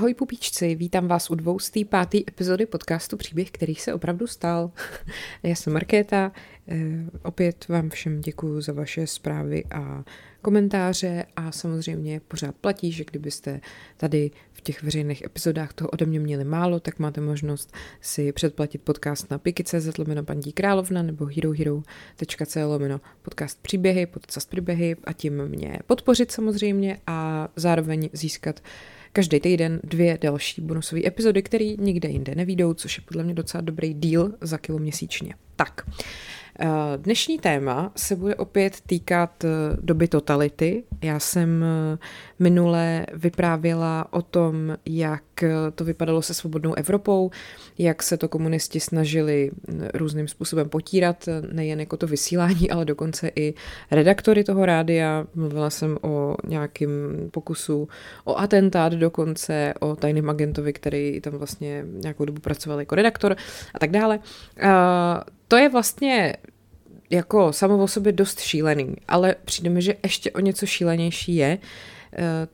Ahoj pupíčci, vítám vás u dvoustý pátý epizody podcastu Příběh, který se opravdu stal. Já jsem Markéta, eh, opět vám všem děkuji za vaše zprávy a komentáře a samozřejmě pořád platí, že kdybyste tady v těch veřejných epizodách toho ode mě měli málo, tak máte možnost si předplatit podcast na piky.cz lomeno paní královna nebo herohero.co lomeno podcast příběhy, podcast příběhy a tím mě podpořit samozřejmě a zároveň získat každý týden dvě další bonusové epizody, které nikde jinde nevídou, což je podle mě docela dobrý deal za kilo měsíčně. Tak, Eh, dnešní téma se bude opět týkat eh, doby totality. Já jsem eh, minule vyprávěla o tom, jak to vypadalo se svobodnou Evropou, jak se to komunisti snažili mm, různým způsobem potírat, nejen jako to vysílání, ale dokonce i redaktory toho rádia. Mluvila jsem o nějakém pokusu o atentát dokonce, o tajném agentovi, který tam vlastně nějakou dobu pracoval jako redaktor a tak dále to je vlastně jako samo o sobě dost šílený, ale přijde mi, že ještě o něco šílenější je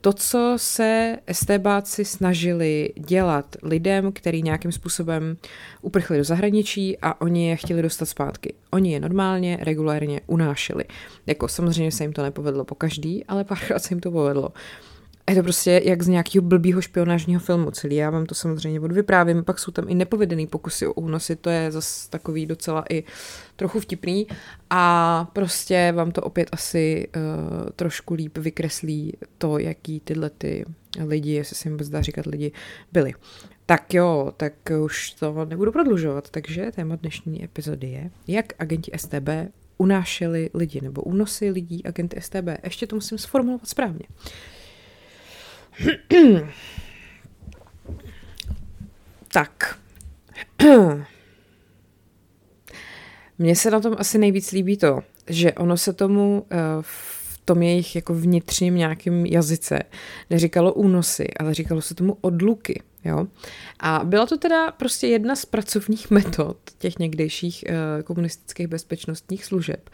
to, co se estébáci snažili dělat lidem, který nějakým způsobem uprchli do zahraničí a oni je chtěli dostat zpátky. Oni je normálně, regulárně unášeli. Jako samozřejmě se jim to nepovedlo po každý, ale párkrát se jim to povedlo. A je to prostě jak z nějakého blbýho špionážního filmu celý. Já vám to samozřejmě odvyprávím, pak jsou tam i nepovedený pokusy o únosy, to je zase takový docela i trochu vtipný a prostě vám to opět asi uh, trošku líp vykreslí to, jaký tyhle ty lidi, jestli se jim dá říkat lidi, byli. Tak jo, tak už to nebudu prodlužovat, takže téma dnešní epizody je, jak agenti STB unášeli lidi nebo únosy lidí agenty STB. Ještě to musím sformulovat správně. Tak. Mně se na tom asi nejvíc líbí to, že ono se tomu uh, v tom jejich jako vnitřním nějakém jazyce neříkalo únosy, ale říkalo se tomu odluky. Jo? A byla to teda prostě jedna z pracovních metod těch někdejších uh, komunistických bezpečnostních služeb.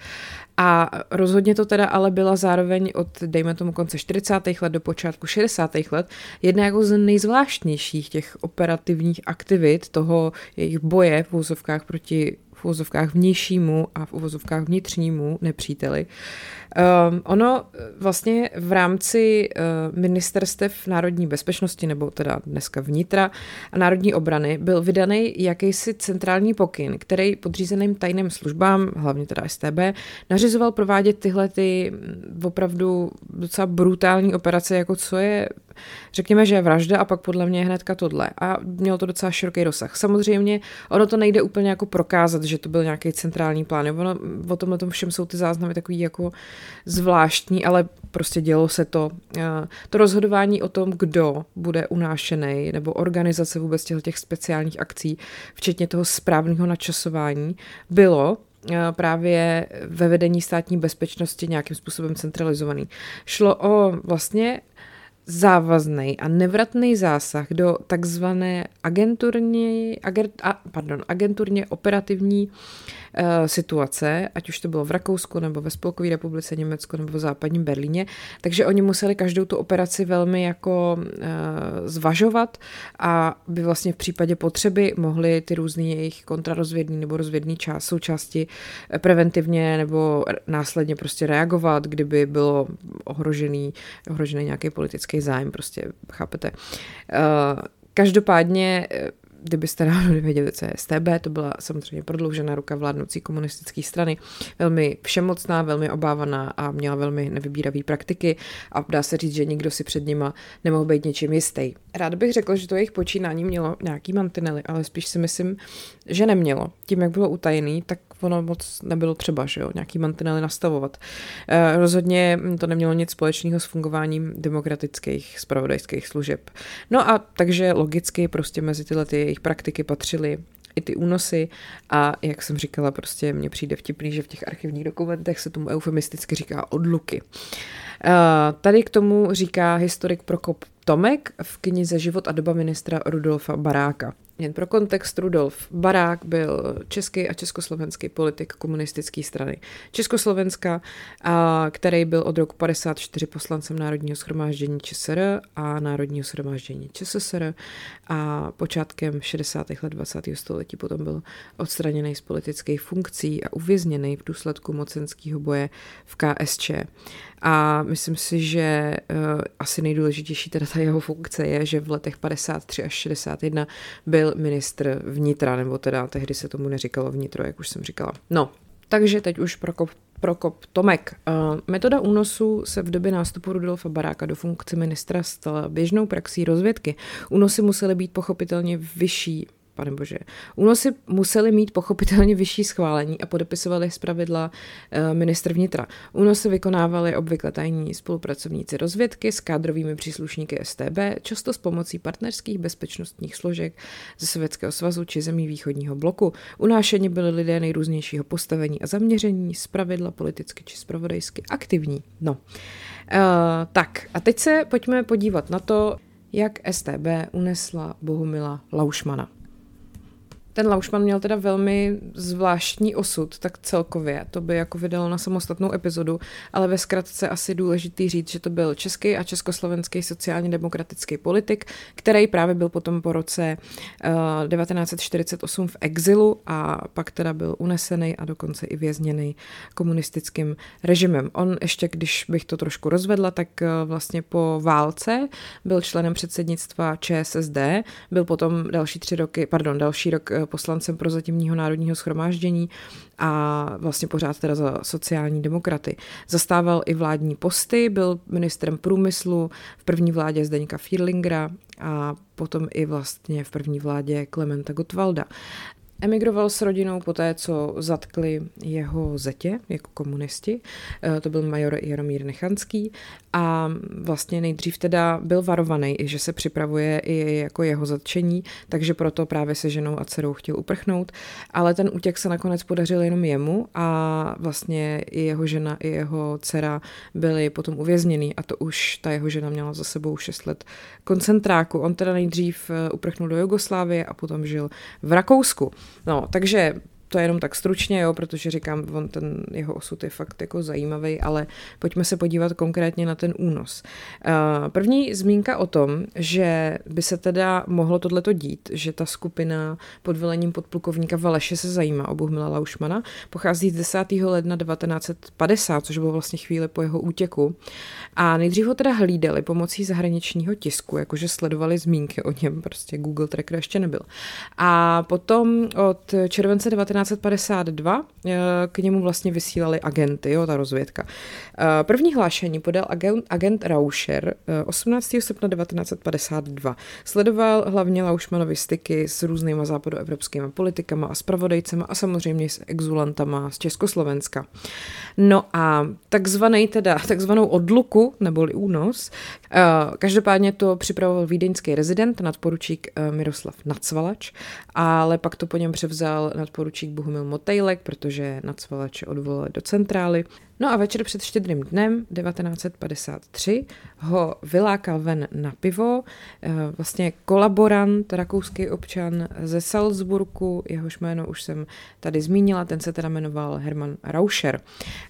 A rozhodně to teda ale byla zároveň od, dejme tomu, konce 40. let do počátku 60. let jedna jako z nejzvláštnějších těch operativních aktivit toho jejich boje v úzovkách proti v uvozovkách vnějšímu a v uvozovkách vnitřnímu nepříteli. Um, ono vlastně v rámci uh, ministerstev národní bezpečnosti, nebo teda dneska vnitra a národní obrany, byl vydaný jakýsi centrální pokyn, který podřízeným tajným službám, hlavně teda STB, nařizoval provádět tyhle ty mm, opravdu docela brutální operace, jako co je řekněme, že je vražda a pak podle mě hnedka tohle. A mělo to docela široký rozsah. Samozřejmě ono to nejde úplně jako prokázat, že to byl nějaký centrální plán. Ono, o tomhle tom všem jsou ty záznamy takový jako zvláštní, ale prostě dělo se to. To rozhodování o tom, kdo bude unášený, nebo organizace vůbec těch, speciálních akcí, včetně toho správného načasování, bylo právě ve vedení státní bezpečnosti nějakým způsobem centralizovaný. Šlo o vlastně závazný a nevratný zásah do takzvané agenturní, agent, a, pardon, agenturně operativní situace, ať už to bylo v Rakousku nebo ve Spolkové republice Německo nebo v západním Berlíně, takže oni museli každou tu operaci velmi jako uh, zvažovat a by vlastně v případě potřeby mohli ty různé jejich kontrarozvědní nebo rozvědní část, součásti eh, preventivně nebo následně prostě reagovat, kdyby bylo ohrožený, ohrožený nějaký politický zájem, prostě chápete. Každopádně eh, kdybyste náhodou nevěděli, co je STB, to byla samozřejmě prodloužená ruka vládnoucí komunistické strany, velmi všemocná, velmi obávaná a měla velmi nevybíravé praktiky a dá se říct, že nikdo si před nima nemohl být něčím jistý. Rád bych řekl, že to jejich počínání mělo nějaký mantinely, ale spíš si myslím, že nemělo. Tím, jak bylo utajený, tak ono moc nebylo třeba, že jo, nějaký mantinely nastavovat. E, rozhodně to nemělo nic společného s fungováním demokratických spravodajských služeb. No a takže logicky prostě mezi tyhle ty jejich praktiky patřily i ty únosy a jak jsem říkala, prostě mně přijde vtipný, že v těch archivních dokumentech se tomu eufemisticky říká odluky. Uh, tady k tomu říká historik Prokop Tomek v knize Život a doba ministra Rudolfa Baráka. Jen pro kontext, Rudolf Barák byl český a československý politik komunistické strany Československa, a který byl od roku 54 poslancem Národního schromáždění ČSR a Národního schromáždění ČSSR a počátkem 60. let 20. století potom byl odstraněný z politických funkcí a uvězněný v důsledku mocenského boje v KSČ. A myslím si, že uh, asi nejdůležitější teda ta jeho funkce je, že v letech 53 až 61 byl ministr vnitra, nebo teda tehdy se tomu neříkalo vnitro, jak už jsem říkala. No, takže teď už Prokop, Prokop Tomek. Uh, metoda únosu se v době nástupu Rudolfa Baráka do funkce ministra stala běžnou praxí rozvědky. Únosy musely být pochopitelně vyšší pane bože. Únosy museli mít pochopitelně vyšší schválení a podepisovali zpravidla uh, ministr vnitra. Únosy vykonávali obvykle tajní spolupracovníci rozvědky s kádrovými příslušníky STB, často s pomocí partnerských bezpečnostních složek ze Sovětského svazu či zemí východního bloku. Unášeni byli lidé nejrůznějšího postavení a zaměření, zpravidla politicky či spravodajsky aktivní. No. Uh, tak, a teď se pojďme podívat na to, jak STB unesla Bohumila Laušmana. Ten Laušman měl teda velmi zvláštní osud, tak celkově to by jako vydalo na samostatnou epizodu, ale ve zkratce asi důležitý říct, že to byl český a československý sociálně demokratický politik, který právě byl potom po roce uh, eh, 1948 v exilu a pak teda byl unesený a dokonce i vězněný komunistickým režimem. On ještě, když bych to trošku rozvedla, tak uh, vlastně po válce byl členem předsednictva ČSSD, byl potom další tři roky, pardon, další rok uh, poslancem prozatímního národního schromáždění a vlastně pořád teda za sociální demokraty. Zastával i vládní posty, byl ministrem průmyslu v první vládě Zdeňka Fierlingera a potom i vlastně v první vládě Klementa Gottwalda. Emigroval s rodinou po té, co zatkli jeho zetě jako komunisti. Eh, to byl major Jaromír Nechanský a vlastně nejdřív teda byl varovaný, že se připravuje i jako jeho zatčení, takže proto právě se ženou a dcerou chtěl uprchnout, ale ten útěk se nakonec podařil jenom jemu a vlastně i jeho žena, i jeho dcera byli potom uvězněný a to už ta jeho žena měla za sebou 6 let koncentráku. On teda nejdřív eh, uprchnul do Jugoslávie a potom žil v Rakousku. No, takže to je jenom tak stručně, jo, protože říkám, on ten jeho osud je fakt jako zajímavý, ale pojďme se podívat konkrétně na ten únos. Uh, první zmínka o tom, že by se teda mohlo tohleto dít, že ta skupina pod velením podplukovníka Valeše se zajímá o Bohumila Laušmana, pochází z 10. ledna 1950, což bylo vlastně chvíli po jeho útěku. A nejdřív ho teda hlídali pomocí zahraničního tisku, jakože sledovali zmínky o něm, prostě Google Tracker ještě nebyl. A potom od července 19 1952 eh, k němu vlastně vysílali agenty, jo, ta rozvědka. Eh, první hlášení podal agent, agent Rauscher 18. Eh, srpna 1952. Sledoval hlavně Laušmanovi styky s různýma západoevropskými politikama a spravodajcema a samozřejmě s exulantama z Československa. No a takzvaný teda, takzvanou odluku, neboli únos, každopádně to připravoval vídeňský rezident, nadporučík Miroslav Nacvalač, ale pak to po něm převzal nadporučík Bohumil Motejlek, protože nacvalače odvolali do centrály. No a večer před štědrým dnem 1953 ho vylákal ven na pivo, eh, vlastně kolaborant, rakouský občan ze Salzburgu, jehož jméno už jsem tady zmínila, ten se teda jmenoval Hermann Rauscher.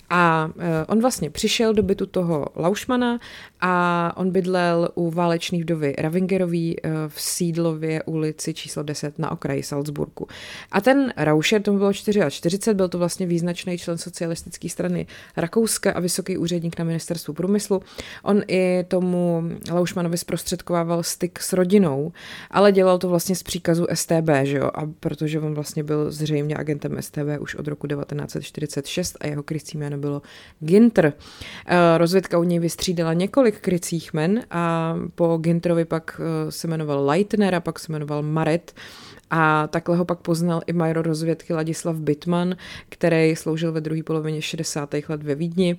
A eh, on vlastně přišel do bytu toho Laušmana a on bydlel u válečné vdovy Ravingerový eh, v sídlově ulici číslo 10 na okraji Salzburgu. A ten Rauscher, tomu bylo 44, byl to vlastně význačný člen socialistické strany Rakouska a vysoký úředník na ministerstvu průmyslu. On i tomu Laušmanovi zprostředkovával styk s rodinou, ale dělal to vlastně z příkazu STB, že jo? A protože on vlastně byl zřejmě agentem STB už od roku 1946 a jeho krycí jméno bylo Ginter. Eh, rozvědka u něj vystřídala několik krycích men a po Ginterovi pak eh, se jmenoval Leitner a pak se jmenoval Maret A takhle ho pak poznal i major rozvědky Ladislav Bitman, který sloužil ve druhé polovině 60. let ve Vídni.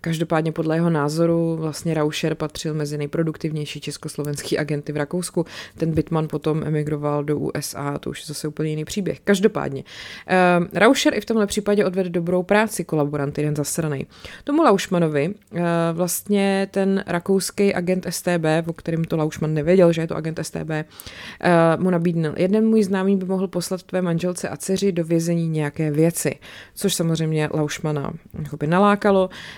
Každopádně podle jeho názoru vlastně Rauscher patřil mezi nejproduktivnější československý agenty v Rakousku. Ten Bitman potom emigroval do USA, to už je zase úplně jiný příběh. Každopádně. Rauscher i v tomhle případě odvedl dobrou práci kolaborant jeden zasranej. Tomu Laušmanovi vlastně ten rakouský agent STB, o kterém to Laušman nevěděl, že je to agent STB, mu nabídnul. Jeden můj známý by mohl poslat tvé manželce a dceři do vězení nějaké věci, což samozřejmě Laušmana by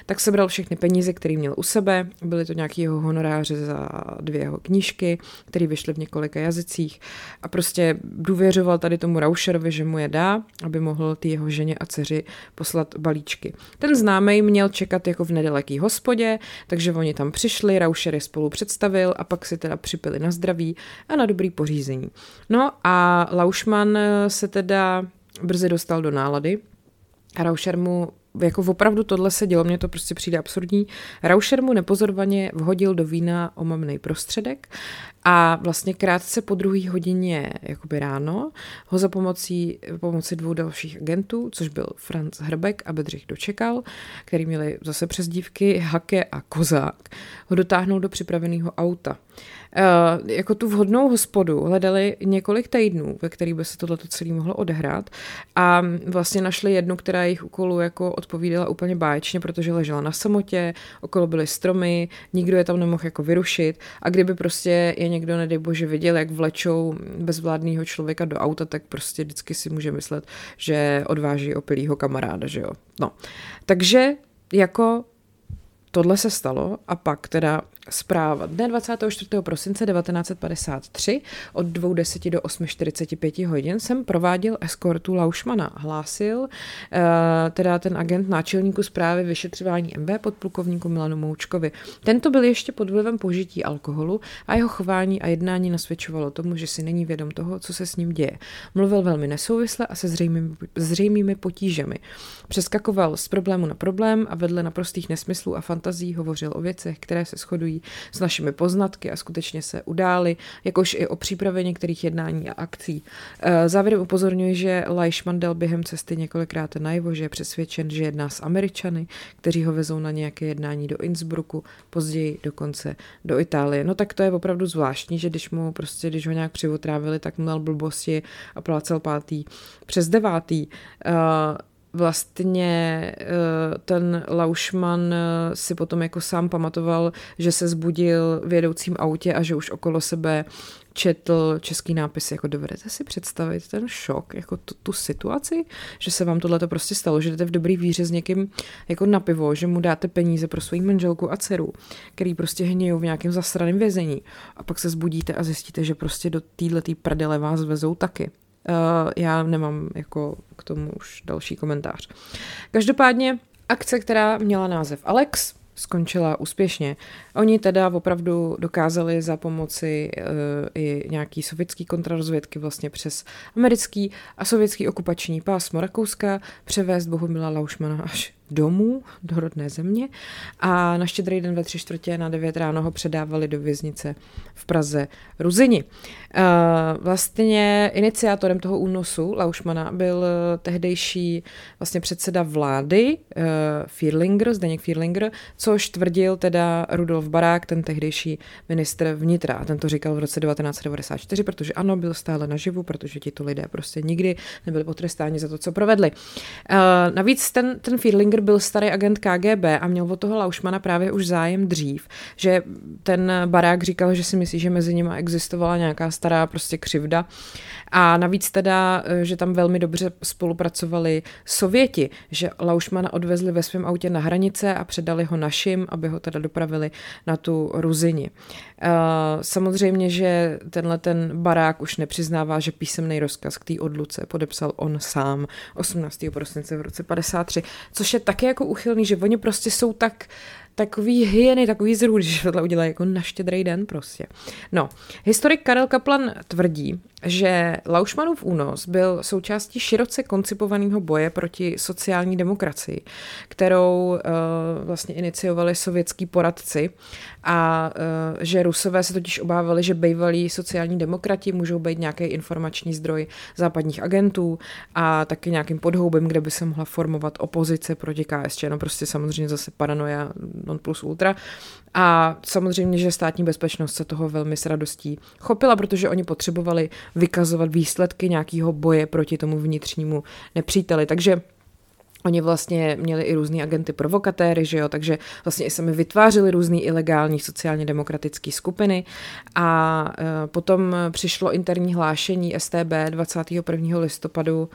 tak sebral všechny peníze, které měl u sebe, byly to nějaký jeho honoráře za dvě jeho knížky, které vyšly v několika jazycích a prostě důvěřoval tady tomu Rauscherovi, že mu je dá, aby mohl ty jeho ženě a dceři poslat balíčky. Ten známý měl čekat jako v nedaleký hospodě, takže oni tam přišli, Rauscher je spolu představil a pak si teda připili na zdraví a na dobrý pořízení. No a Laušman se teda brzy dostal do nálady, a Rauscher mu jako opravdu tohle se dělo, mně to prostě přijde absurdní. Rauscher mu nepozorovaně vhodil do vína omamný prostředek a vlastně krátce po druhé hodině jakoby ráno ho za pomocí, pomocí dvou dalších agentů, což byl Franz Hrbek a Bedřich Dočekal, který měli zase přezdívky Hake a Kozák, ho dotáhnout do připraveného auta. Uh, jako tu vhodnou hospodu hledali několik týdnů, ve kterých by se tohleto celé mohlo odehrát. A vlastně našli jednu, která jejich úkolu jako odpovídala úplně báječně, protože ležela na samotě, okolo byly stromy, nikdo je tam nemohl jako vyrušit. A kdyby prostě je někdo, nedej bože, viděl, jak vlečou bezvládného člověka do auta, tak prostě vždycky si může myslet, že odváží opilýho kamaráda, že jo. No, takže jako tohle se stalo a pak teda zpráva. Dne 24. prosince 1953 od 2.10 do 8.45 hodin jsem prováděl eskortu Laušmana. Hlásil eh, teda ten agent náčelníku zprávy vyšetřování MB podplukovníku Milanu Moučkovi. Tento byl ještě pod vlivem požití alkoholu a jeho chování a jednání nasvědčovalo tomu, že si není vědom toho, co se s ním děje. Mluvil velmi nesouvisle a se zřejmými, zřejmými potížemi. Přeskakoval z problému na problém a vedle naprostých nesmyslů a fantazí hovořil o věcech, které se shodují s našimi poznatky a skutečně se udály, jakož i o přípravě některých jednání a akcí. Eh, závěrem upozorňuji, že Leishman dal během cesty několikrát najevo, že je přesvědčen, že jedná s Američany, kteří ho vezou na nějaké jednání do Innsbrucku, později dokonce do Itálie. No tak to je opravdu zvláštní, že když mu prostě, když ho nějak přivotrávili, tak měl blbosti a plácel pátý přes devátý. Uh, vlastně eh, ten Laušman eh, si potom jako sám pamatoval, že se zbudil v jedoucím autě a že už okolo sebe četl český nápis, jako dovedete si představit ten šok, jako tu, tu situaci, že se vám tohle to prostě stalo, že jdete v dobrý víře s někým jako na pivo, že mu dáte peníze pro svoji manželku a dceru, který prostě hnějou v nějakém zasraném vězení a pak se zbudíte a zjistíte, že prostě do téhle prdele vás vezou taky. Uh, já nemám jako k tomu už další komentář. Každopádně akce, která měla název Alex, skončila úspěšně. Oni teda opravdu dokázali za pomoci uh, i nějaký sovětský kontrarozvědky vlastně přes americký a sovětský okupační pásmo Rakouska převést Bohumila Laušmana až domů, do rodné země a na štědrý den ve tři čtvrtě na devět ráno ho předávali do věznice v Praze Ruzini. Eh, vlastně iniciátorem toho únosu Laušmana byl tehdejší vlastně předseda vlády eh, Fierlinger, Zdeněk Fierlinger, což tvrdil teda Rudolf Barák, ten tehdejší ministr vnitra. A ten to říkal v roce 1994, protože ano, byl stále naživu, protože tito lidé prostě nikdy nebyli potrestáni za to, co provedli. Eh, navíc ten, ten Fierlinger Hitler byl starý agent KGB a měl od toho Laušmana právě už zájem dřív, že ten barák říkal, že si myslí, že mezi nimi existovala nějaká stará prostě křivda a navíc teda, že tam velmi dobře spolupracovali Sověti, že Laušmana odvezli ve svém autě na hranice a předali ho našim, aby ho teda dopravili na tu Ruzini. Samozřejmě, že tenhle ten barák už nepřiznává, že písemný rozkaz k té odluce podepsal on sám 18. prosince v roce 53, což je taky jako uchylný, že oni prostě jsou tak takový hyeny, takový zrůd, když tohle udělají jako na štědrý den prostě. No, historik Karel Kaplan tvrdí, že Laušmanův únos byl součástí široce koncipovaného boje proti sociální demokracii, kterou uh, vlastně iniciovali sovětský poradci a uh, že Rusové se totiž obávali, že bývalí sociální demokrati můžou být nějaký informační zdroj západních agentů a taky nějakým podhoubem, kde by se mohla formovat opozice proti KSČ. No prostě samozřejmě zase paranoia non plus ultra. A samozřejmě, že státní bezpečnost se toho velmi s radostí chopila, protože oni potřebovali vykazovat výsledky nějakého boje proti tomu vnitřnímu nepříteli. Takže Oni vlastně měli i různý agenty provokatéry, že jo, takže vlastně i sami vytvářeli různý ilegální sociálně demokratické skupiny a e, potom přišlo interní hlášení STB 21. listopadu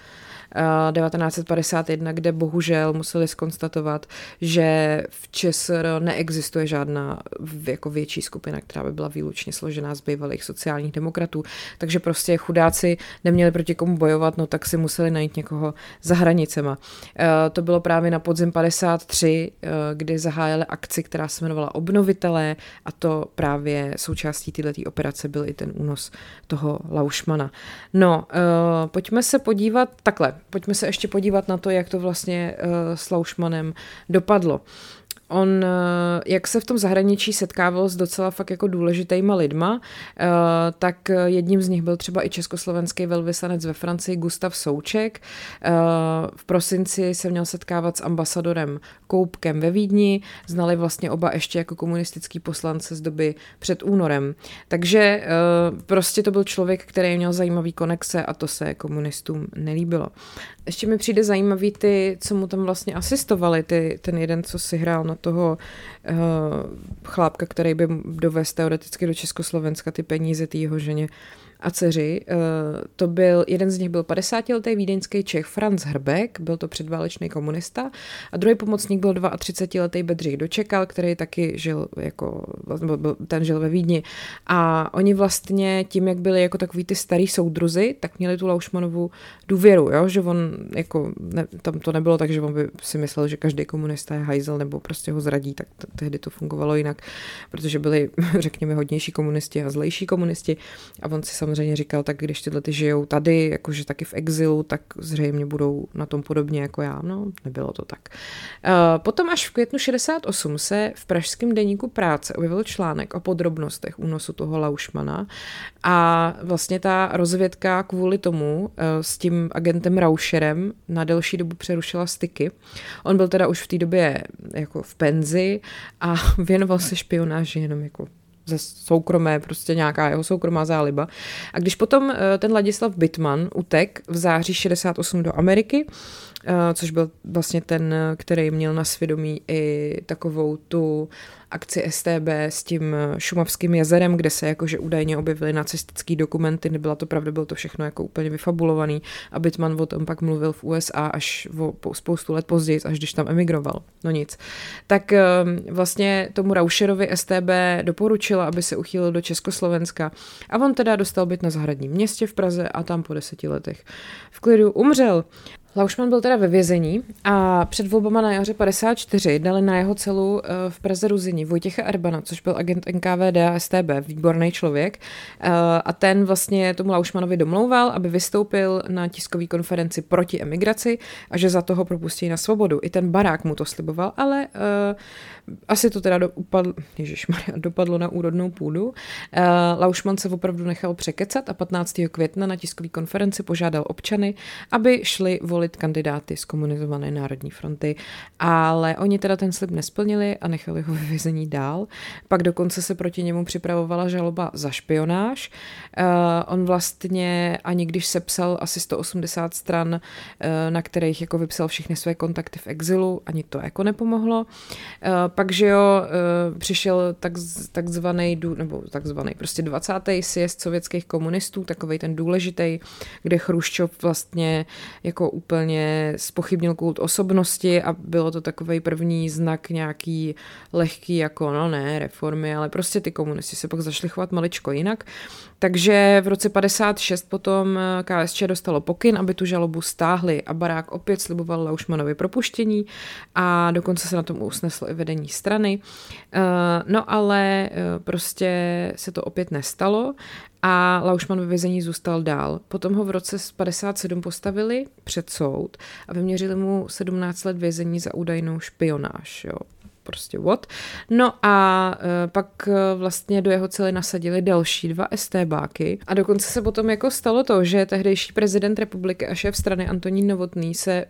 1951, kde bohužel museli skonstatovat, že v ČSR neexistuje žádná jako větší skupina, která by byla výlučně složená z bývalých sociálních demokratů. Takže prostě chudáci neměli proti komu bojovat, no tak si museli najít někoho za hranicema. Eh, to bylo právě na podzim 53, eh, kdy zahájili akci, která se jmenovala Obnovitelé a to právě součástí této operace byl i ten únos toho Laušmana. No, eh, pojďme se podívat takhle pojďme se ještě podívat na to, jak to vlastně uh, s Laušmanem dopadlo. On, eh, jak se v tom zahraničí setkával s docela fakt jako důležitýma lidma, eh, tak jedním z nich byl třeba i československý velvyslanec ve Francii Gustav Souček. V prosinci se měl setkávat s ambasadorem Koupkem ve Vídni, znali vlastně oba ještě jako komunistický poslance z doby před únorem. Takže prostě to byl člověk, který měl zajímavý konexe a to se komunistům nelíbilo. Ještě mi přijde zajímavý ty, co mu tam vlastně asistovali, ty, ten jeden, co si hrál na toho uh, chlápka, který by dovez teoreticky do Československa ty peníze té jeho ženě. Uh, a dceři. Eh, to byl, jeden z nich byl 50-letý vídeňský Čech Franz Hrbek, byl to předválečný komunista a druhý pomocník byl 32-letý Bedřich Dočekal, který taky žil jako, ten žil ve Vídni a oni vlastně tím, jak byli jako takový ty starý soudruzi, tak měli tu Laušmanovu důvěru, jo? že on jako, ne, tam to nebylo tak, že on by si myslel, že každý komunista je hajzel nebo prostě ho zradí, tak t- tehdy to fungovalo jinak, protože byli, řekněme, hodnější komunisti a zlejší komunisti a on si samozřejmě říkal, tak když tyhle ty žijou tady, jakože taky v exilu, tak zřejmě budou na tom podobně jako já. No, nebylo to tak. Uh, potom až v květnu 68 se v pražském deníku práce objevil článek o podrobnostech únosu toho Laušmana a vlastně ta rozvědka kvůli tomu uh, s tím agentem Rauscherem na delší dobu přerušila styky. On byl teda už v té době jako v penzi a věnoval se špionáži jenom jako ze soukromé, prostě nějaká jeho soukromá záliba. A když potom eh, ten Ladislav Bitman utek v září 68 do Ameriky, což byl vlastně ten, který měl na svědomí i takovou tu akci STB s tím šumavským jezerem, kde se jakože údajně objevily nacistické dokumenty, nebyla to pravda, bylo to všechno jako úplně vyfabulovaný a Bitman o tom pak mluvil v USA až o spoustu let později, až když tam emigroval. No nic. Tak ehm, vlastně tomu Rauscherovi STB doporučila, aby se uchýlil do Československa a on teda dostal byt na zahradním městě v Praze a tam po deseti letech v klidu umřel. Laušman byl teda ve vězení a před volbama na jaře 54 dali na jeho celu eh, v Praze Ruzini Vojtěcha Erbana, což byl agent NKVD a STB, výborný člověk. Eh, a ten vlastně tomu Laušmanovi domlouval, aby vystoupil na tiskové konferenci proti emigraci a že za toho propustí na svobodu. I ten barák mu to sliboval, ale uh, asi to teda do, upadl, ježišmarja, dopadlo na úrodnou půdu. Uh, Laušman se opravdu nechal překecat a 15. května na tiskové konferenci požádal občany, aby šli volit kandidáty z komunizované národní fronty, ale oni teda ten slib nesplnili a nechali ho ve vězení dál. Pak dokonce se proti němu připravovala žaloba za špionáž. Uh, on vlastně ani když sepsal asi 180 stran, uh, na kterých jako vypsal všechny své kontakty v exilu, ani to jako nepomohlo. Uh, pak, že jo, uh, přišel tak, takzvaný, nebo takzvaný, prostě 20. sjezd sovětských komunistů, takový ten důležitý, kde Chruščov vlastně jako úplně spochybnil kult osobnosti a bylo to takový první znak nějaký lehký jako, no ne, reformy, ale prostě ty komunisti se pak zašli chovat maličko jinak. Takže v roce 56 potom KSČ dostalo pokyn, aby tu žalobu stáhli a barák opět sliboval Laušmanovi propuštění a dokonce se na tom usneslo i vedení agární strany. No ale prostě se to opět nestalo a Laušman ve vězení zůstal dál. Potom ho v roce 57 postavili před soud a vyměřili mu 17 let vězení za údajnou špionáž. Jo prostě what. No a e, pak e, vlastně do jeho cely nasadili další dva STBáky a dokonce se potom jako stalo to, že tehdejší prezident republiky a šéf strany Antonín Novotný se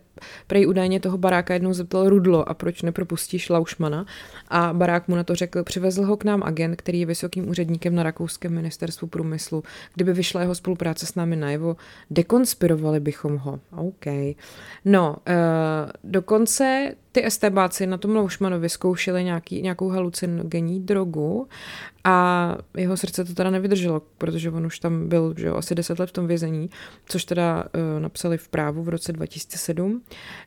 prej údajně toho baráka jednou zeptal Rudlo a proč nepropustíš Laušmana a barák mu na to řekl, přivezl ho k nám agent, který je vysokým úředníkem na rakouském ministerstvu průmyslu. Kdyby vyšla jeho spolupráce s námi najevo, dekonspirovali bychom ho. OK. No, uh, dokonce ty estebáci na tom Loušmanovi zkoušeli nějaký, nějakou halucinogenní drogu a jeho srdce to teda nevydrželo, protože on už tam byl že jo, asi 10 let v tom vězení, což teda uh, napsali v právu v roce 2007.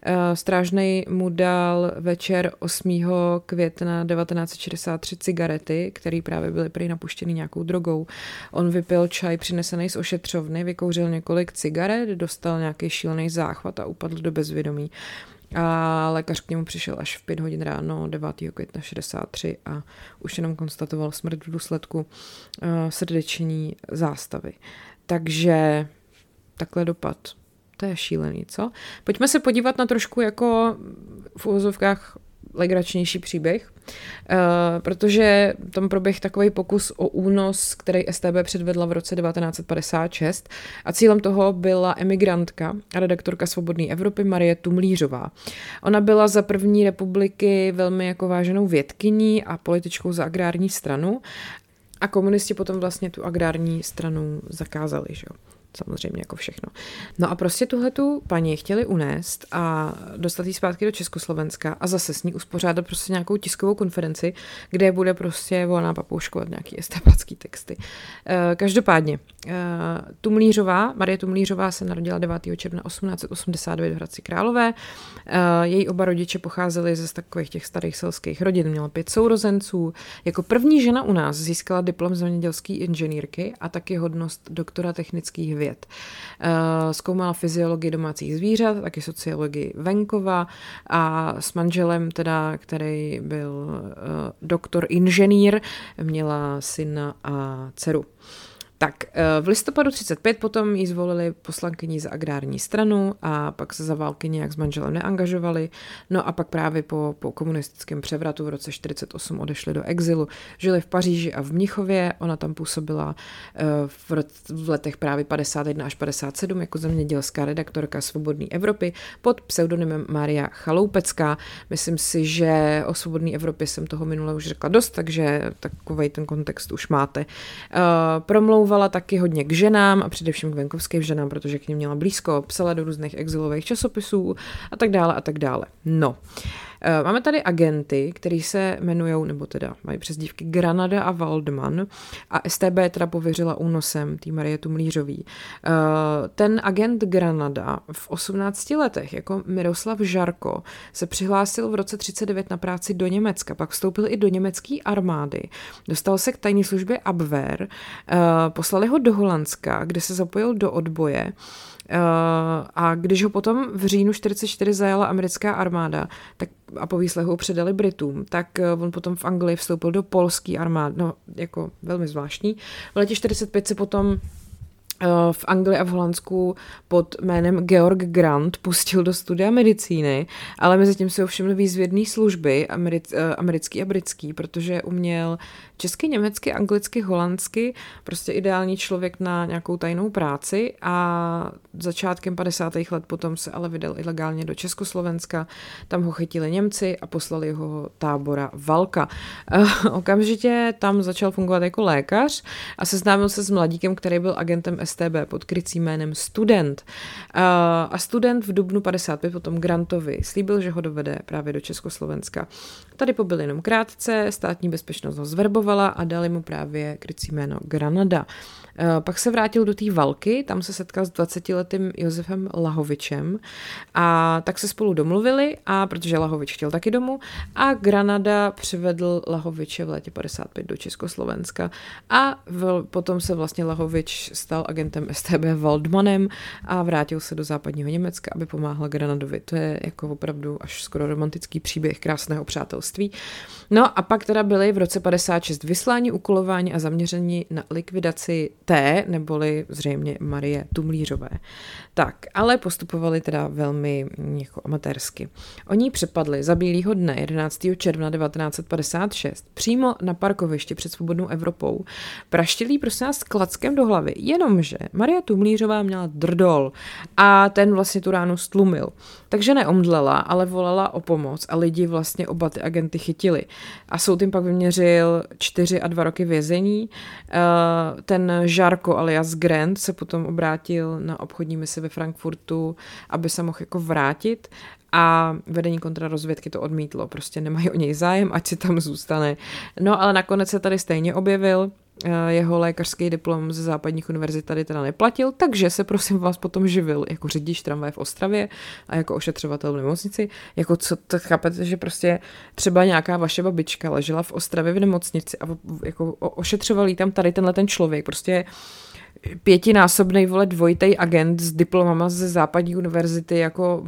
Uh, strážnej mu dal večer 8. května 1963 cigarety, které právě byly prý napuštěny nějakou drogou. On vypil čaj přinesený z ošetřovny, vykouřil několik cigaret, dostal nějaký šílený záchvat a upadl do bezvědomí. A lékař k němu přišel až v 5 hodin ráno 9. května 63 a už jenom konstatoval smrt v důsledku uh, srdeční zástavy. Takže takhle dopad. To je šílený, co? Pojďme se podívat na trošku jako v uvozovkách legračnější příběh, uh, protože tam proběh takový pokus o únos, který STB předvedla v roce 1956 a cílem toho byla emigrantka a redaktorka Svobodné Evropy Marie Tumlířová. Ona byla za první republiky velmi jako váženou vědkyní a političkou za agrární stranu a komunisti potom vlastně tu agrární stranu zakázali. Že jo? Samozřejmě jako všechno. No a prostě tuhle tu paní chtěli unést a dostat ji zpátky do Československa a zase s ní uspořádat prostě nějakou tiskovou konferenci, kde bude prostě volná papouškovat nějaký estepácký texty. Eh, každopádně, eh, Tumlířová, Marie Tumlířová se narodila 9. června 1889 v Hradci Králové. Eh, její oba rodiče pocházeli ze takových těch starých selských rodin, měla pět sourozenců. Jako první žena u nás získala diplom zemědělské inženýrky a taky hodnost doktora technických věd. Eh, zkoumala fyziologii domácích zvířat, taky sociologii venkova a s manželem, teda, který byl eh, doktor inženýr, měla syna a dceru. Tak eh, v listopadu 35 potom jí zvolili poslankyní za agrární stranu a pak se za války nějak s manželem neangažovali. No a pak právě po, po komunistickém převratu v roce 48 odešli do exilu. Žili v Paříži a v Mnichově. Ona tam působila eh, v, v letech právě 51 až 57 jako zemědělská redaktorka Svobodné Evropy pod pseudonymem Maria Chaloupecká. Myslím si, že o Svobodné Evropě jsem toho minule už řekla dost, takže takový ten kontext už máte. Uh, promlouvala taky hodně k ženám a především k venkovským ženám, protože k ním měla blízko, psala do různých exilových časopisů a tak dále a tak dále. No. Eh, máme tady agenty, který se jmenují, nebo teda mají přezdívky Granada a Waldman a STB teda pověřila únosem tý Marie Tumlířový. Eh, ten agent Granada v 18 letech jako Miroslav Žarko se přihlásil v roce 39 na práci do Německa, pak vstoupil i do německé armády, dostal se k tajné službě Abwehr, eh, poslali ho do Holandska, kde se zapojil do odboje a když ho potom v říjnu 44 zajala americká armáda tak a po výslehu předali Britům, tak eh, on potom v Anglii vstoupil do polské armády, no jako velmi zvláštní. V letě 45 se potom Eh, v Anglii a v Holandsku pod jménem Georg Grant pustil do studia medicíny, ale mezi tím si ovšiml výzvědné služby americ, eh, americký a britský, protože uměl česky, německy, anglicky, holandsky, prostě ideální člověk na nějakou tajnou práci a začátkem 50. let potom se ale vydal ilegálně do Československa, tam ho chytili Němci a poslali ho tábora Valka. Eh, okamžitě tam začal fungovat jako lékař a seznámil se s mladíkem, který byl agentem STB pod krycím jménem Student. A Student v dubnu 55 potom Grantovi slíbil, že ho dovede právě do Československa. Tady pobyl jenom krátce, státní bezpečnost ho zverbovala a dali mu právě krycí jméno Granada. Pak se vrátil do té Valky, tam se setkal s 20-letým Josefem Lahovičem a tak se spolu domluvili a protože Lahovič chtěl taky domů a Granada přivedl Lahoviče v létě 55 do Československa a v, potom se vlastně Lahovič stal agentem STB Waldmanem a vrátil se do západního Německa, aby pomáhal Granadovi. To je jako opravdu až skoro romantický příběh krásného přátelství. No a pak teda byli v roce 56 vyslání, ukolování a zaměření na likvidaci té, neboli zřejmě Marie Tumlířové. Tak, ale postupovali teda velmi jako amatérsky. Oni přepadli za bílýho dne 11. června 1956 přímo na parkovišti před svobodnou Evropou. Praštilí prosím nás klackem do hlavy, jenomže Maria Tumlířová měla drdol a ten vlastně tu ránu stlumil. Takže neomdlela, ale volala o pomoc a lidi vlastně oba ty agenty chytili. A soud jim pak vyměřil čtyři a dva roky vězení. Eh, ten Žarko alias Grant se potom obrátil na obchodní misi ve Frankfurtu, aby se mohl jako vrátit a vedení kontrarozvědky to odmítlo. Prostě nemají o něj zájem, ať si tam zůstane. No ale nakonec se tady stejně objevil, jeho lékařský diplom ze západních univerzit tady teda neplatil, takže se prosím vás potom živil jako řidič tramvaje v Ostravě a jako ošetřovatel v nemocnici. Jako co to chápete, že prostě třeba nějaká vaše babička ležela v Ostravě v nemocnici a jako ošetřoval tam tady tenhle ten člověk. Prostě pětinásobný vole dvojitý agent s diplomama ze západní univerzity jako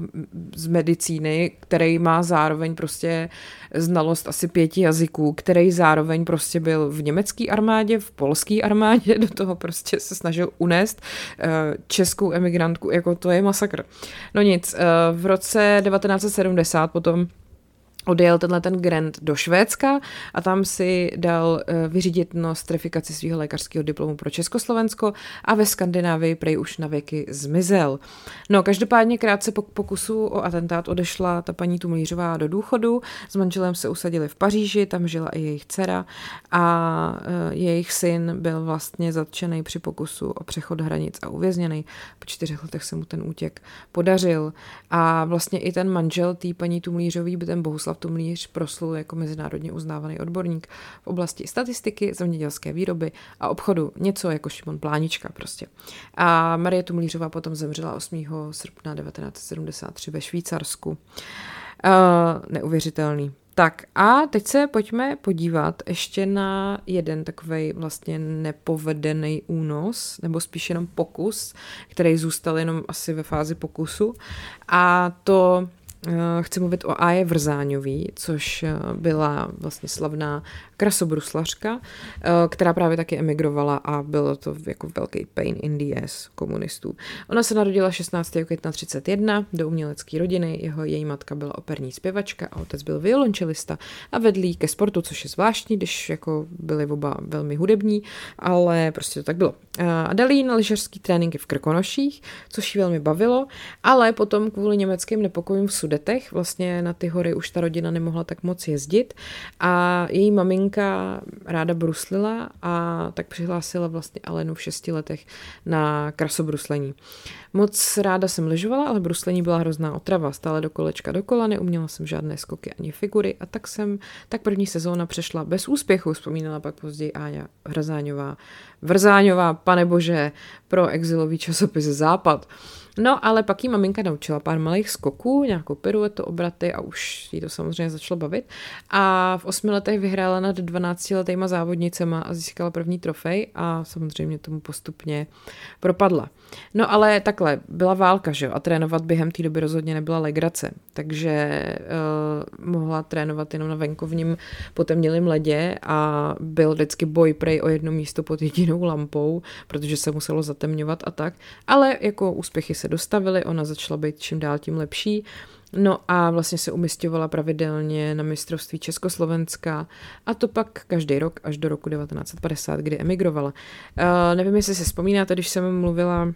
z medicíny, který má zároveň prostě znalost asi pěti jazyků, který zároveň prostě byl v německé armádě, v polské armádě, do toho prostě se snažil unést eh, českou emigrantku, jako to je masakr. No nic, eh, v roce 1970 potom odjel tenhle ten Grant do Švédska a tam si dal uh, vyřídit nostrifikaci svého lékařského diplomu pro Československo a ve Skandinávii prej už na věky zmizel. No, každopádně krátce po pokusu o atentát odešla ta paní Tumlířová do důchodu, s manželem se usadili v Paříži, tam žila i jejich dcera a uh, jejich syn byl vlastně zatčený při pokusu o přechod hranic a uvězněný. Po čtyřech letech se mu ten útěk podařil a vlastně i ten manžel té paní Tumlířový ten Bohuslav Tumlíř proslul jako mezinárodně uznávaný odborník v oblasti statistiky, zemědělské výroby a obchodu. Něco jako Šimon Plánička prostě. A Marie Tumlířová potom zemřela 8. srpna 1973 ve Švýcarsku. Uh, neuvěřitelný. Tak a teď se pojďme podívat ještě na jeden takový vlastně nepovedený únos, nebo spíš jenom pokus, který zůstal jenom asi ve fázi pokusu. A to chci mluvit o Aje Vrzáňový, což eh, byla vlastně slavná krasobruslařka, eh, která právě taky emigrovala a bylo to jako velký pain in the ass komunistů. Ona se narodila 16. května 31 do umělecké rodiny, jeho její matka byla operní zpěvačka a otec byl violončelista a vedlí ke sportu, což je zvláštní, když jako byli oba velmi hudební, ale prostě to tak bylo. A dali jí na lyžařský tréninky v Krkonoších, což ji velmi bavilo, ale potom kvůli německým nepokojům v Sudetech vlastně na ty hory už ta rodina nemohla tak moc jezdit a její maminka ráda bruslila a tak přihlásila vlastně Alenu v šesti letech na krasobruslení. Moc ráda jsem lyžovala, ale bruslení byla hrozná otrava, stále do kolečka dokola, neuměla jsem žádné skoky ani figury a tak jsem, tak první sezóna přešla bez úspěchu, vzpomínala pak později Áňa Vrzáňová. Vrzáňová, pane bože, pro exilový časopis Západ. No, ale pak jí maminka naučila pár malých skoků, nějakou piruetu, obraty a už jí to samozřejmě začalo bavit. A v osmi letech vyhrála nad 12 letýma závodnicema a získala první trofej a samozřejmě tomu postupně propadla. No ale takhle, byla válka, že jo, a trénovat během té doby rozhodně nebyla legrace, takže uh, mohla trénovat jenom na venkovním potemnělém ledě a byl vždycky boj prej o jedno místo pod jedinou lampou, protože se muselo zatemňovat a tak, ale jako úspěchy se dostavily, ona začala být čím dál tím lepší. No a vlastně se umistovala pravidelně na mistrovství Československa a to pak každý rok až do roku 1950, kdy emigrovala. Uh, nevím, jestli si vzpomínáte, když jsem mluvila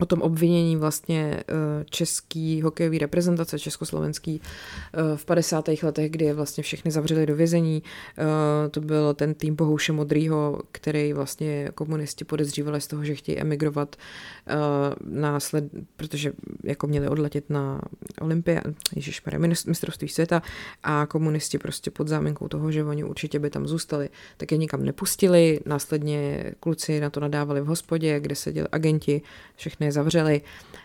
o tom obvinění vlastně eh, český hokejový reprezentace, československý eh, v 50. letech, kdy je vlastně všechny zavřeli do vězení. Eh, to byl ten tým Bohouše Modrýho, který vlastně komunisti podezřívali z toho, že chtějí emigrovat násled, protože jako měli odletět na Olympia, Ježíš mistrovství světa a komunisti prostě pod záminkou toho, že oni určitě by tam zůstali, tak je nikam nepustili. Následně kluci na to nadávali v hospodě, kde seděli agenti, všechny je zavřeli.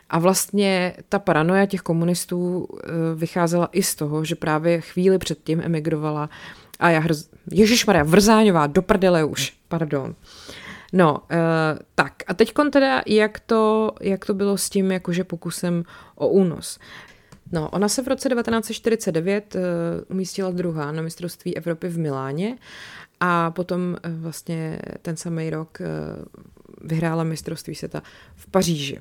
A vlastně ta paranoja těch komunistů eh, vycházela i z toho, že právě chvíli předtím emigrovala a já hrz... Ježišmarja, Vrzáňová, do prdele už, pardon. No, uh, tak a teď teda, jak to, jak to bylo s tím jakože pokusem o únos. No, ona se v roce 1949 uh, eh, umístila druhá na mistrovství Evropy v Miláně a potom uh, vlastně ten samý rok uh, vyhrála mistrovství světa v Paříži.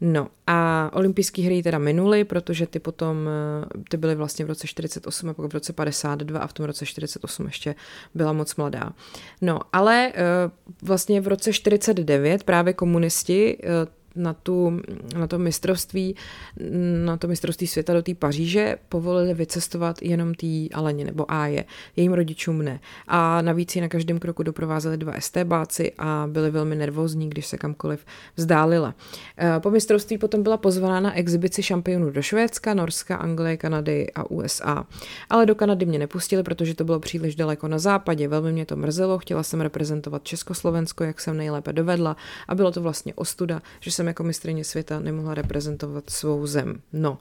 No a olympijské hry teda minuly, protože ty potom, ty byly vlastně v roce 48 a pak v roce 52 a v tom roce 48 ještě byla moc mladá. No ale eh, vlastně v roce 49 právě komunisti eh, na, tu, na to mistrovství, na to mistrovství světa do té Paříže povolili vycestovat jenom té Aleně nebo Áje, jejím rodičům ne. A navíc ji na každém kroku doprovázeli dva STBáci a byli velmi nervózní, když se kamkoliv vzdálila. Eh, po mistrovství potom byla pozvaná na exibici šampionů do Švédska, Norska, Anglie, Kanady a USA. Ale do Kanady mě nepustili, protože to bylo příliš daleko na západě, velmi mě to mrzelo, chtěla jsem reprezentovat Československo, jak jsem nejlépe dovedla a bylo to vlastně ostuda, že jsem jako mistrině světa nemohla reprezentovat svou zem. No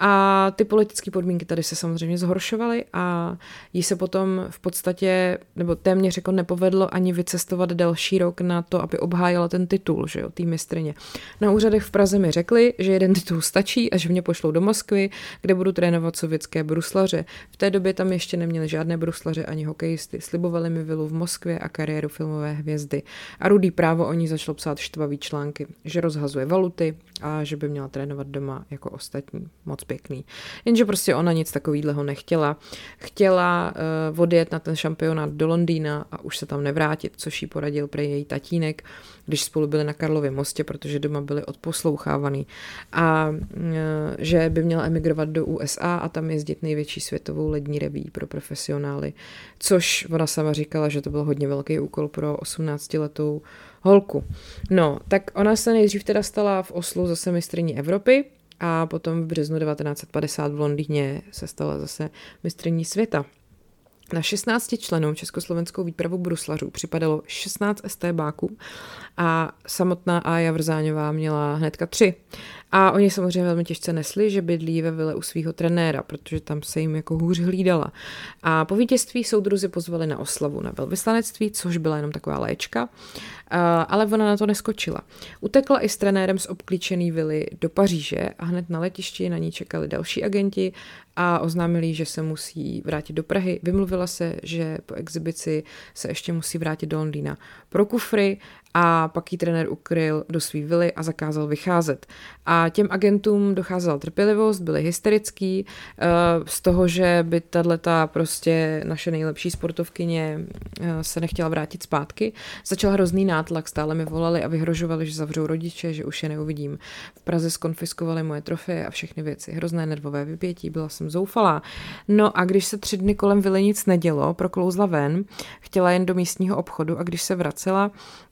a ty politické podmínky tady se samozřejmě zhoršovaly a jí se potom v podstatě, nebo téměř jako nepovedlo ani vycestovat další rok na to, aby obhájila ten titul, že jo, té mistrině. Na úřadech v Praze mi řekli, že jeden titul stačí a že mě pošlou do Moskvy, kde budu trénovat sovětské bruslaře. V té době tam ještě neměli žádné bruslaře ani hokejisty. Slibovali mi vilu v Moskvě a kariéru filmové hvězdy. A rudý právo o ní začalo psát štvavý články, že rozhazuje valuty a že by měla trénovat doma jako ostatní. Moc pěkný. Jenže prostě ona nic takového nechtěla. Chtěla uh, odjet na ten šampionát do Londýna a už se tam nevrátit, což jí poradil pro její tatínek, když spolu byli na Karlově mostě, protože doma byli odposlouchávaný. A uh, že by měla emigrovat do USA a tam jezdit největší světovou lední reví pro profesionály. Což ona sama říkala, že to byl hodně velký úkol pro 18-letou holku. No, tak ona se nejdřív teda stala v Oslu zase mistrní Evropy a potom v březnu 1950 v Londýně se stala zase mistrní světa. Na 16 členů československou výpravu bruslařů připadalo 16 STBáků a samotná Aja Vrzáňová měla hnedka tři. A oni samozřejmě velmi těžce nesli, že bydlí ve vile u svého trenéra, protože tam se jim jako hůř hlídala. A po vítězství soudruzi pozvali na oslavu na velvyslanectví, což byla jenom taková léčka, ale ona na to neskočila. Utekla i s trenérem z obklíčený vily do Paříže a hned na letišti na ní čekali další agenti a oznámili, že se musí vrátit do Prahy. Vymluvila se, že po exibici se ještě musí vrátit do Londýna pro kufry a pak jí trenér ukryl do svý vily a zakázal vycházet. A těm agentům docházela trpělivost, byli hysterický eh, z toho, že by tato prostě naše nejlepší sportovkyně eh, se nechtěla vrátit zpátky. Začal hrozný nátlak, stále mi volali a vyhrožovali, že zavřou rodiče, že už je neuvidím. V Praze skonfiskovali moje trofeje a všechny věci. Hrozné nervové vypětí, byla jsem zoufalá. No a když se tři dny kolem vily nic nedělo, proklouzla ven, chtěla jen do místního obchodu a když se vracela,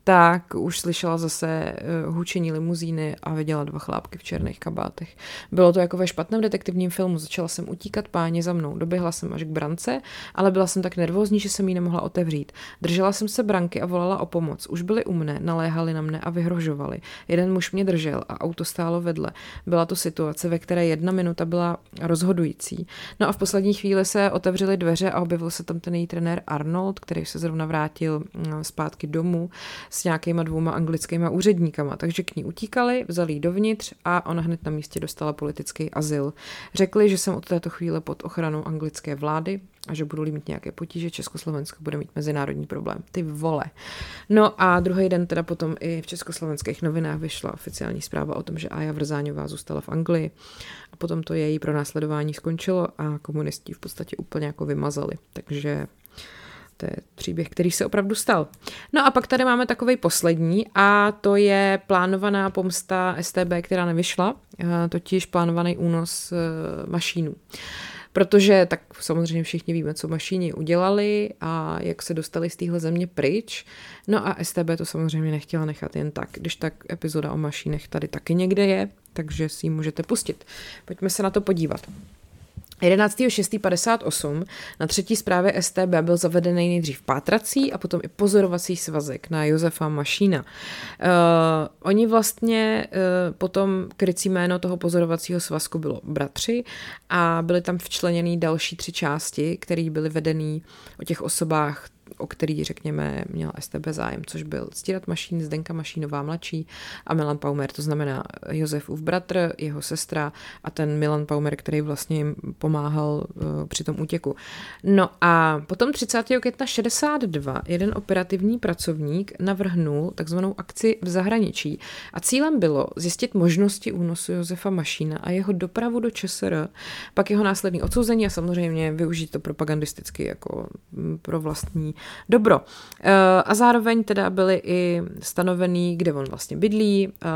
tak už slyšela zase uh, hučení limuzíny a viděla dva chlápky v černých kabátech. Bylo to jako ve špatném detektivním filmu. Začala jsem utíkat páně za mnou. Doběhla jsem až k brance, ale byla jsem tak nervózní, že jsem ji nemohla otevřít. Držela jsem se branky a volala o pomoc. Už byli u mne, naléhali na mne a vyhrožovali. Jeden muž mě držel a auto stálo vedle. Byla to situace, ve které jedna minuta byla rozhodující. No a v poslední chvíli se otevřely dveře a objevil se tam ten její trenér Arnold, který se zrovna vrátil mm, zpátky domů s nějakýma dvouma anglickýma úředníkama, takže k ní utíkali, vzali ji dovnitř a ona hned na místě dostala politický azyl. Řekli, že jsem od této chvíle pod ochranou anglické vlády a že budu mít nějaké potíže, Československo bude mít mezinárodní problém. Ty vole. No a druhý den teda potom i v československých novinách vyšla oficiální zpráva o tom, že Aja Vrzáňová zůstala v Anglii a potom to její pronásledování skončilo a komunisti v podstatě úplně jako vymazali. Takže To je příběh, který se opravdu stal. No a pak tady máme takový poslední a to je plánovaná pomsta STB, která nevyšla, totiž plánovaný únos mašínů protože tak samozřejmě všichni víme, co mašíni udělali a jak se dostali z téhle země pryč. No a STB to samozřejmě nechtěla nechat jen tak, když tak epizoda o mašínech tady taky někde je, takže si ji můžete pustit. Pojďme se na to podívat. 11.6.58 na třetí zprávě STB byl zavedený nejdřív pátrací a potom i pozorovací svazek na Josefa Mašína. Uh, oni vlastně uh, potom krycí jméno toho pozorovacího svazku bylo bratři a byly tam včleněny další tři části, které byly vedený o těch osobách o který, řekněme, měl STB zájem, což byl Stírat Mašín, Zdenka Mašínová mladší a Milan Paumer, to znamená Josefův bratr, jeho sestra a ten Milan Paumer, který vlastně jim pomáhal uh, při tom útěku. No a potom 30. května 62 jeden operativní pracovník navrhnul takzvanou akci v zahraničí a cílem bylo zjistit možnosti únosu Josefa Mašína a jeho dopravu do ČSR, pak jeho následný odsouzení a samozřejmě využít to propagandisticky jako mm, pro vlastní dobro. Eh, a zároveň teda byly i stanovený, kde on vlastně bydlí, eh,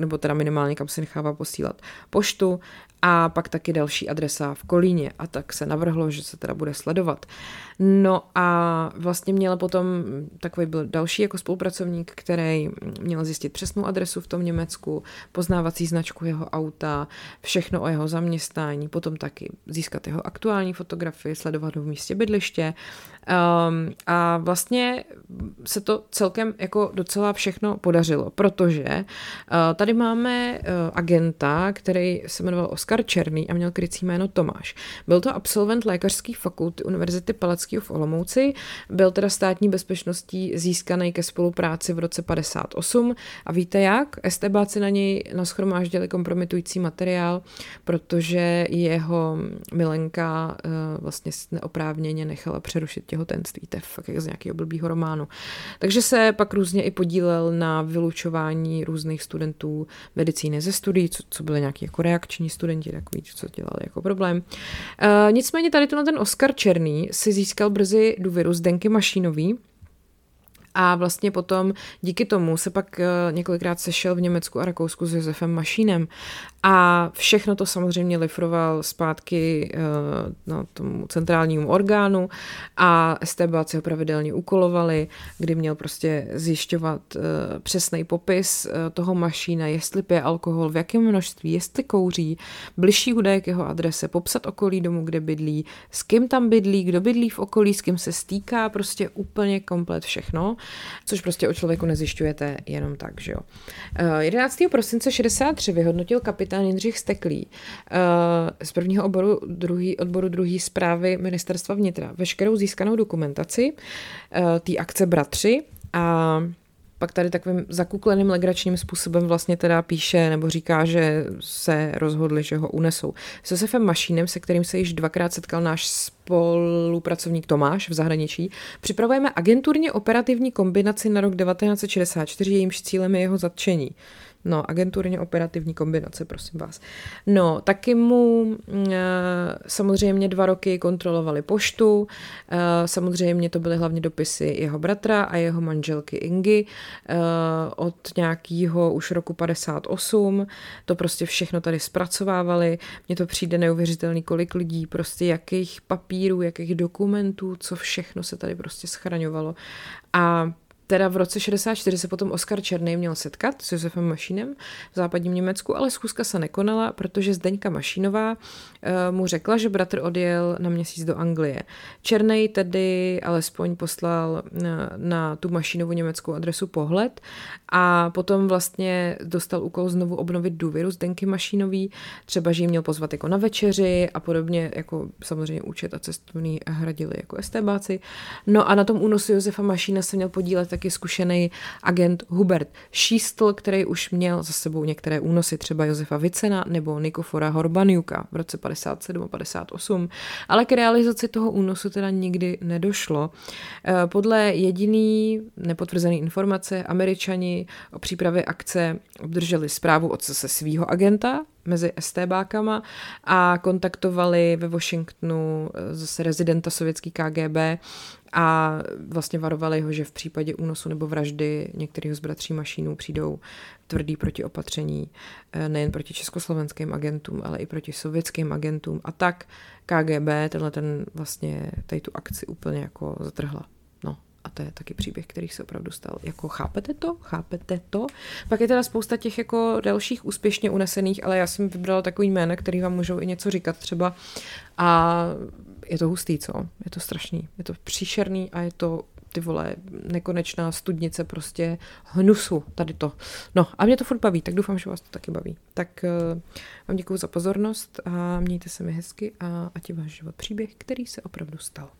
nebo teda minimálně kam si nechává posílat poštu a pak taky další adresa v Kolíně a tak se navrhlo, že se teda bude sledovat. No a vlastně měl potom, takový byl další jako spolupracovník, který měl zjistit přesnou adresu v tom Německu, poznávací značku jeho auta, všechno o jeho zaměstnání, potom taky získat jeho aktuální fotografii, sledovat ho v místě bydliště. Um, a vlastně se to celkem jako docela všechno podařilo, protože uh, tady máme uh, agenta, který se jmenoval Oskar Černý a měl krycí jméno Tomáš. Byl to absolvent lékařské fakulty Univerzity Palackého v Olomouci, byl teda státní bezpečností získaný ke spolupráci v roce 58 a víte jak? STBáci na něj naschromáždili kompromitující materiál, protože jeho milenka uh, vlastně neoprávněně nechala přerušit těhotenství. To je fakt jak z nějakého blbýho románu. Takže se pak různě i podílel na vylučování různých studentů medicíny ze studií, co, co byly nějaký jako reakční studenti, takový, co dělali jako problém. Uh, nicméně tady ten Oscar Černý si získal brzy důvěru z Denky Mašínový, a vlastně potom díky tomu se pak eh, několikrát sešel v Německu a Rakousku s Josefem Mašínem. A všechno to samozřejmě lifroval zpátky uh, na tomu centrálnímu orgánu a STBáci ho pravidelně úkolovali, kdy měl prostě zjišťovat uh, přesný popis toho mašína, jestli pije alkohol, v jakém množství, jestli kouří, bližší údaje k jeho adrese, popsat okolí domu, kde bydlí, s kým tam bydlí, kdo bydlí v okolí, s kým se stýká, prostě úplně komplet všechno, což prostě o člověku nezjišťujete jenom tak, že jo. 11. prosince 63 vyhodnotil kapitán Jindřich Steklý z prvního oboru druhý, odboru druhé zprávy ministerstva vnitra veškerou získanou dokumentaci té akce Bratři a pak tady takovým zakukleným legračním způsobem vlastně teda píše nebo říká, že se rozhodli, že ho unesou. S Josefem Mašínem, se kterým se již dvakrát setkal náš spolupracovník Tomáš v zahraničí, připravujeme agenturně operativní kombinaci na rok 1964, jejímž cílem je jeho zatčení. No, agenturně operativní kombinace, prosím vás. No, taky mu e, samozřejmě dva roky kontrolovali poštu, e, samozřejmě to byly hlavně dopisy jeho bratra a jeho manželky Ingy e, od nějakého už roku 58, to prostě všechno tady zpracovávali, mně to přijde neuvěřitelný, kolik lidí, prostě jakých papírů, jakých dokumentů, co všechno se tady prostě schraňovalo. A Teda v roce 64 se potom Oskar Černý měl setkat s Josefem Mašínem v západním Německu, ale schůzka se nekonala, protože Zdeňka Mašínová eh, mu řekla, že bratr odjel na měsíc do Anglie. Černý tedy alespoň poslal na, na tu Mašínovu německou adresu pohled a potom vlastně dostal úkol znovu obnovit důvěru Zdenky Mašínový, třeba, že ji měl pozvat jako na večeři a podobně, jako samozřejmě účet a cestovný hradili jako estébáci. No a na tom únosu Josefa Mašína se měl podílet taky zkušený agent Hubert Šístl, který už měl za sebou některé únosy, třeba Josefa Vicena nebo Nikofora Horbaniuka v roce 57 a 58, ale k realizaci toho únosu teda nikdy nedošlo. Eh, podle jediný nepotvrzený informace američani o přípravě akce obdrželi zprávu od se svého agenta, mezi STBákama a kontaktovali ve Washingtonu eh, zase rezidenta sovětský KGB a vlastně varovali ho, že v případě únosu nebo vraždy některých z bratří Mašínů přijdou tvrdý protiopatření eh, nejen proti československým agentům, ale i proti sovětským agentům. A tak KGB tenhle ten vlastně tady tu akci úplně jako zatrhla. A to je taky příběh, který se opravdu stal. Jako chápete to? Chápete to? Pak je teda spousta těch jako dalších úspěšně unesených, ale já jsem vybrala takový jména, který vám můžou i něco říkat třeba. A je to hustý, co? Je to strašný. Je to příšerný a je to ty vole, nekonečná studnice prostě hnusu, tady to. No a mě to furt baví, tak doufám, že vás to taky baví. Tak uh, vám děkuji za pozornost a mějte se mi hezky a ať je váš život příběh, který se opravdu stal.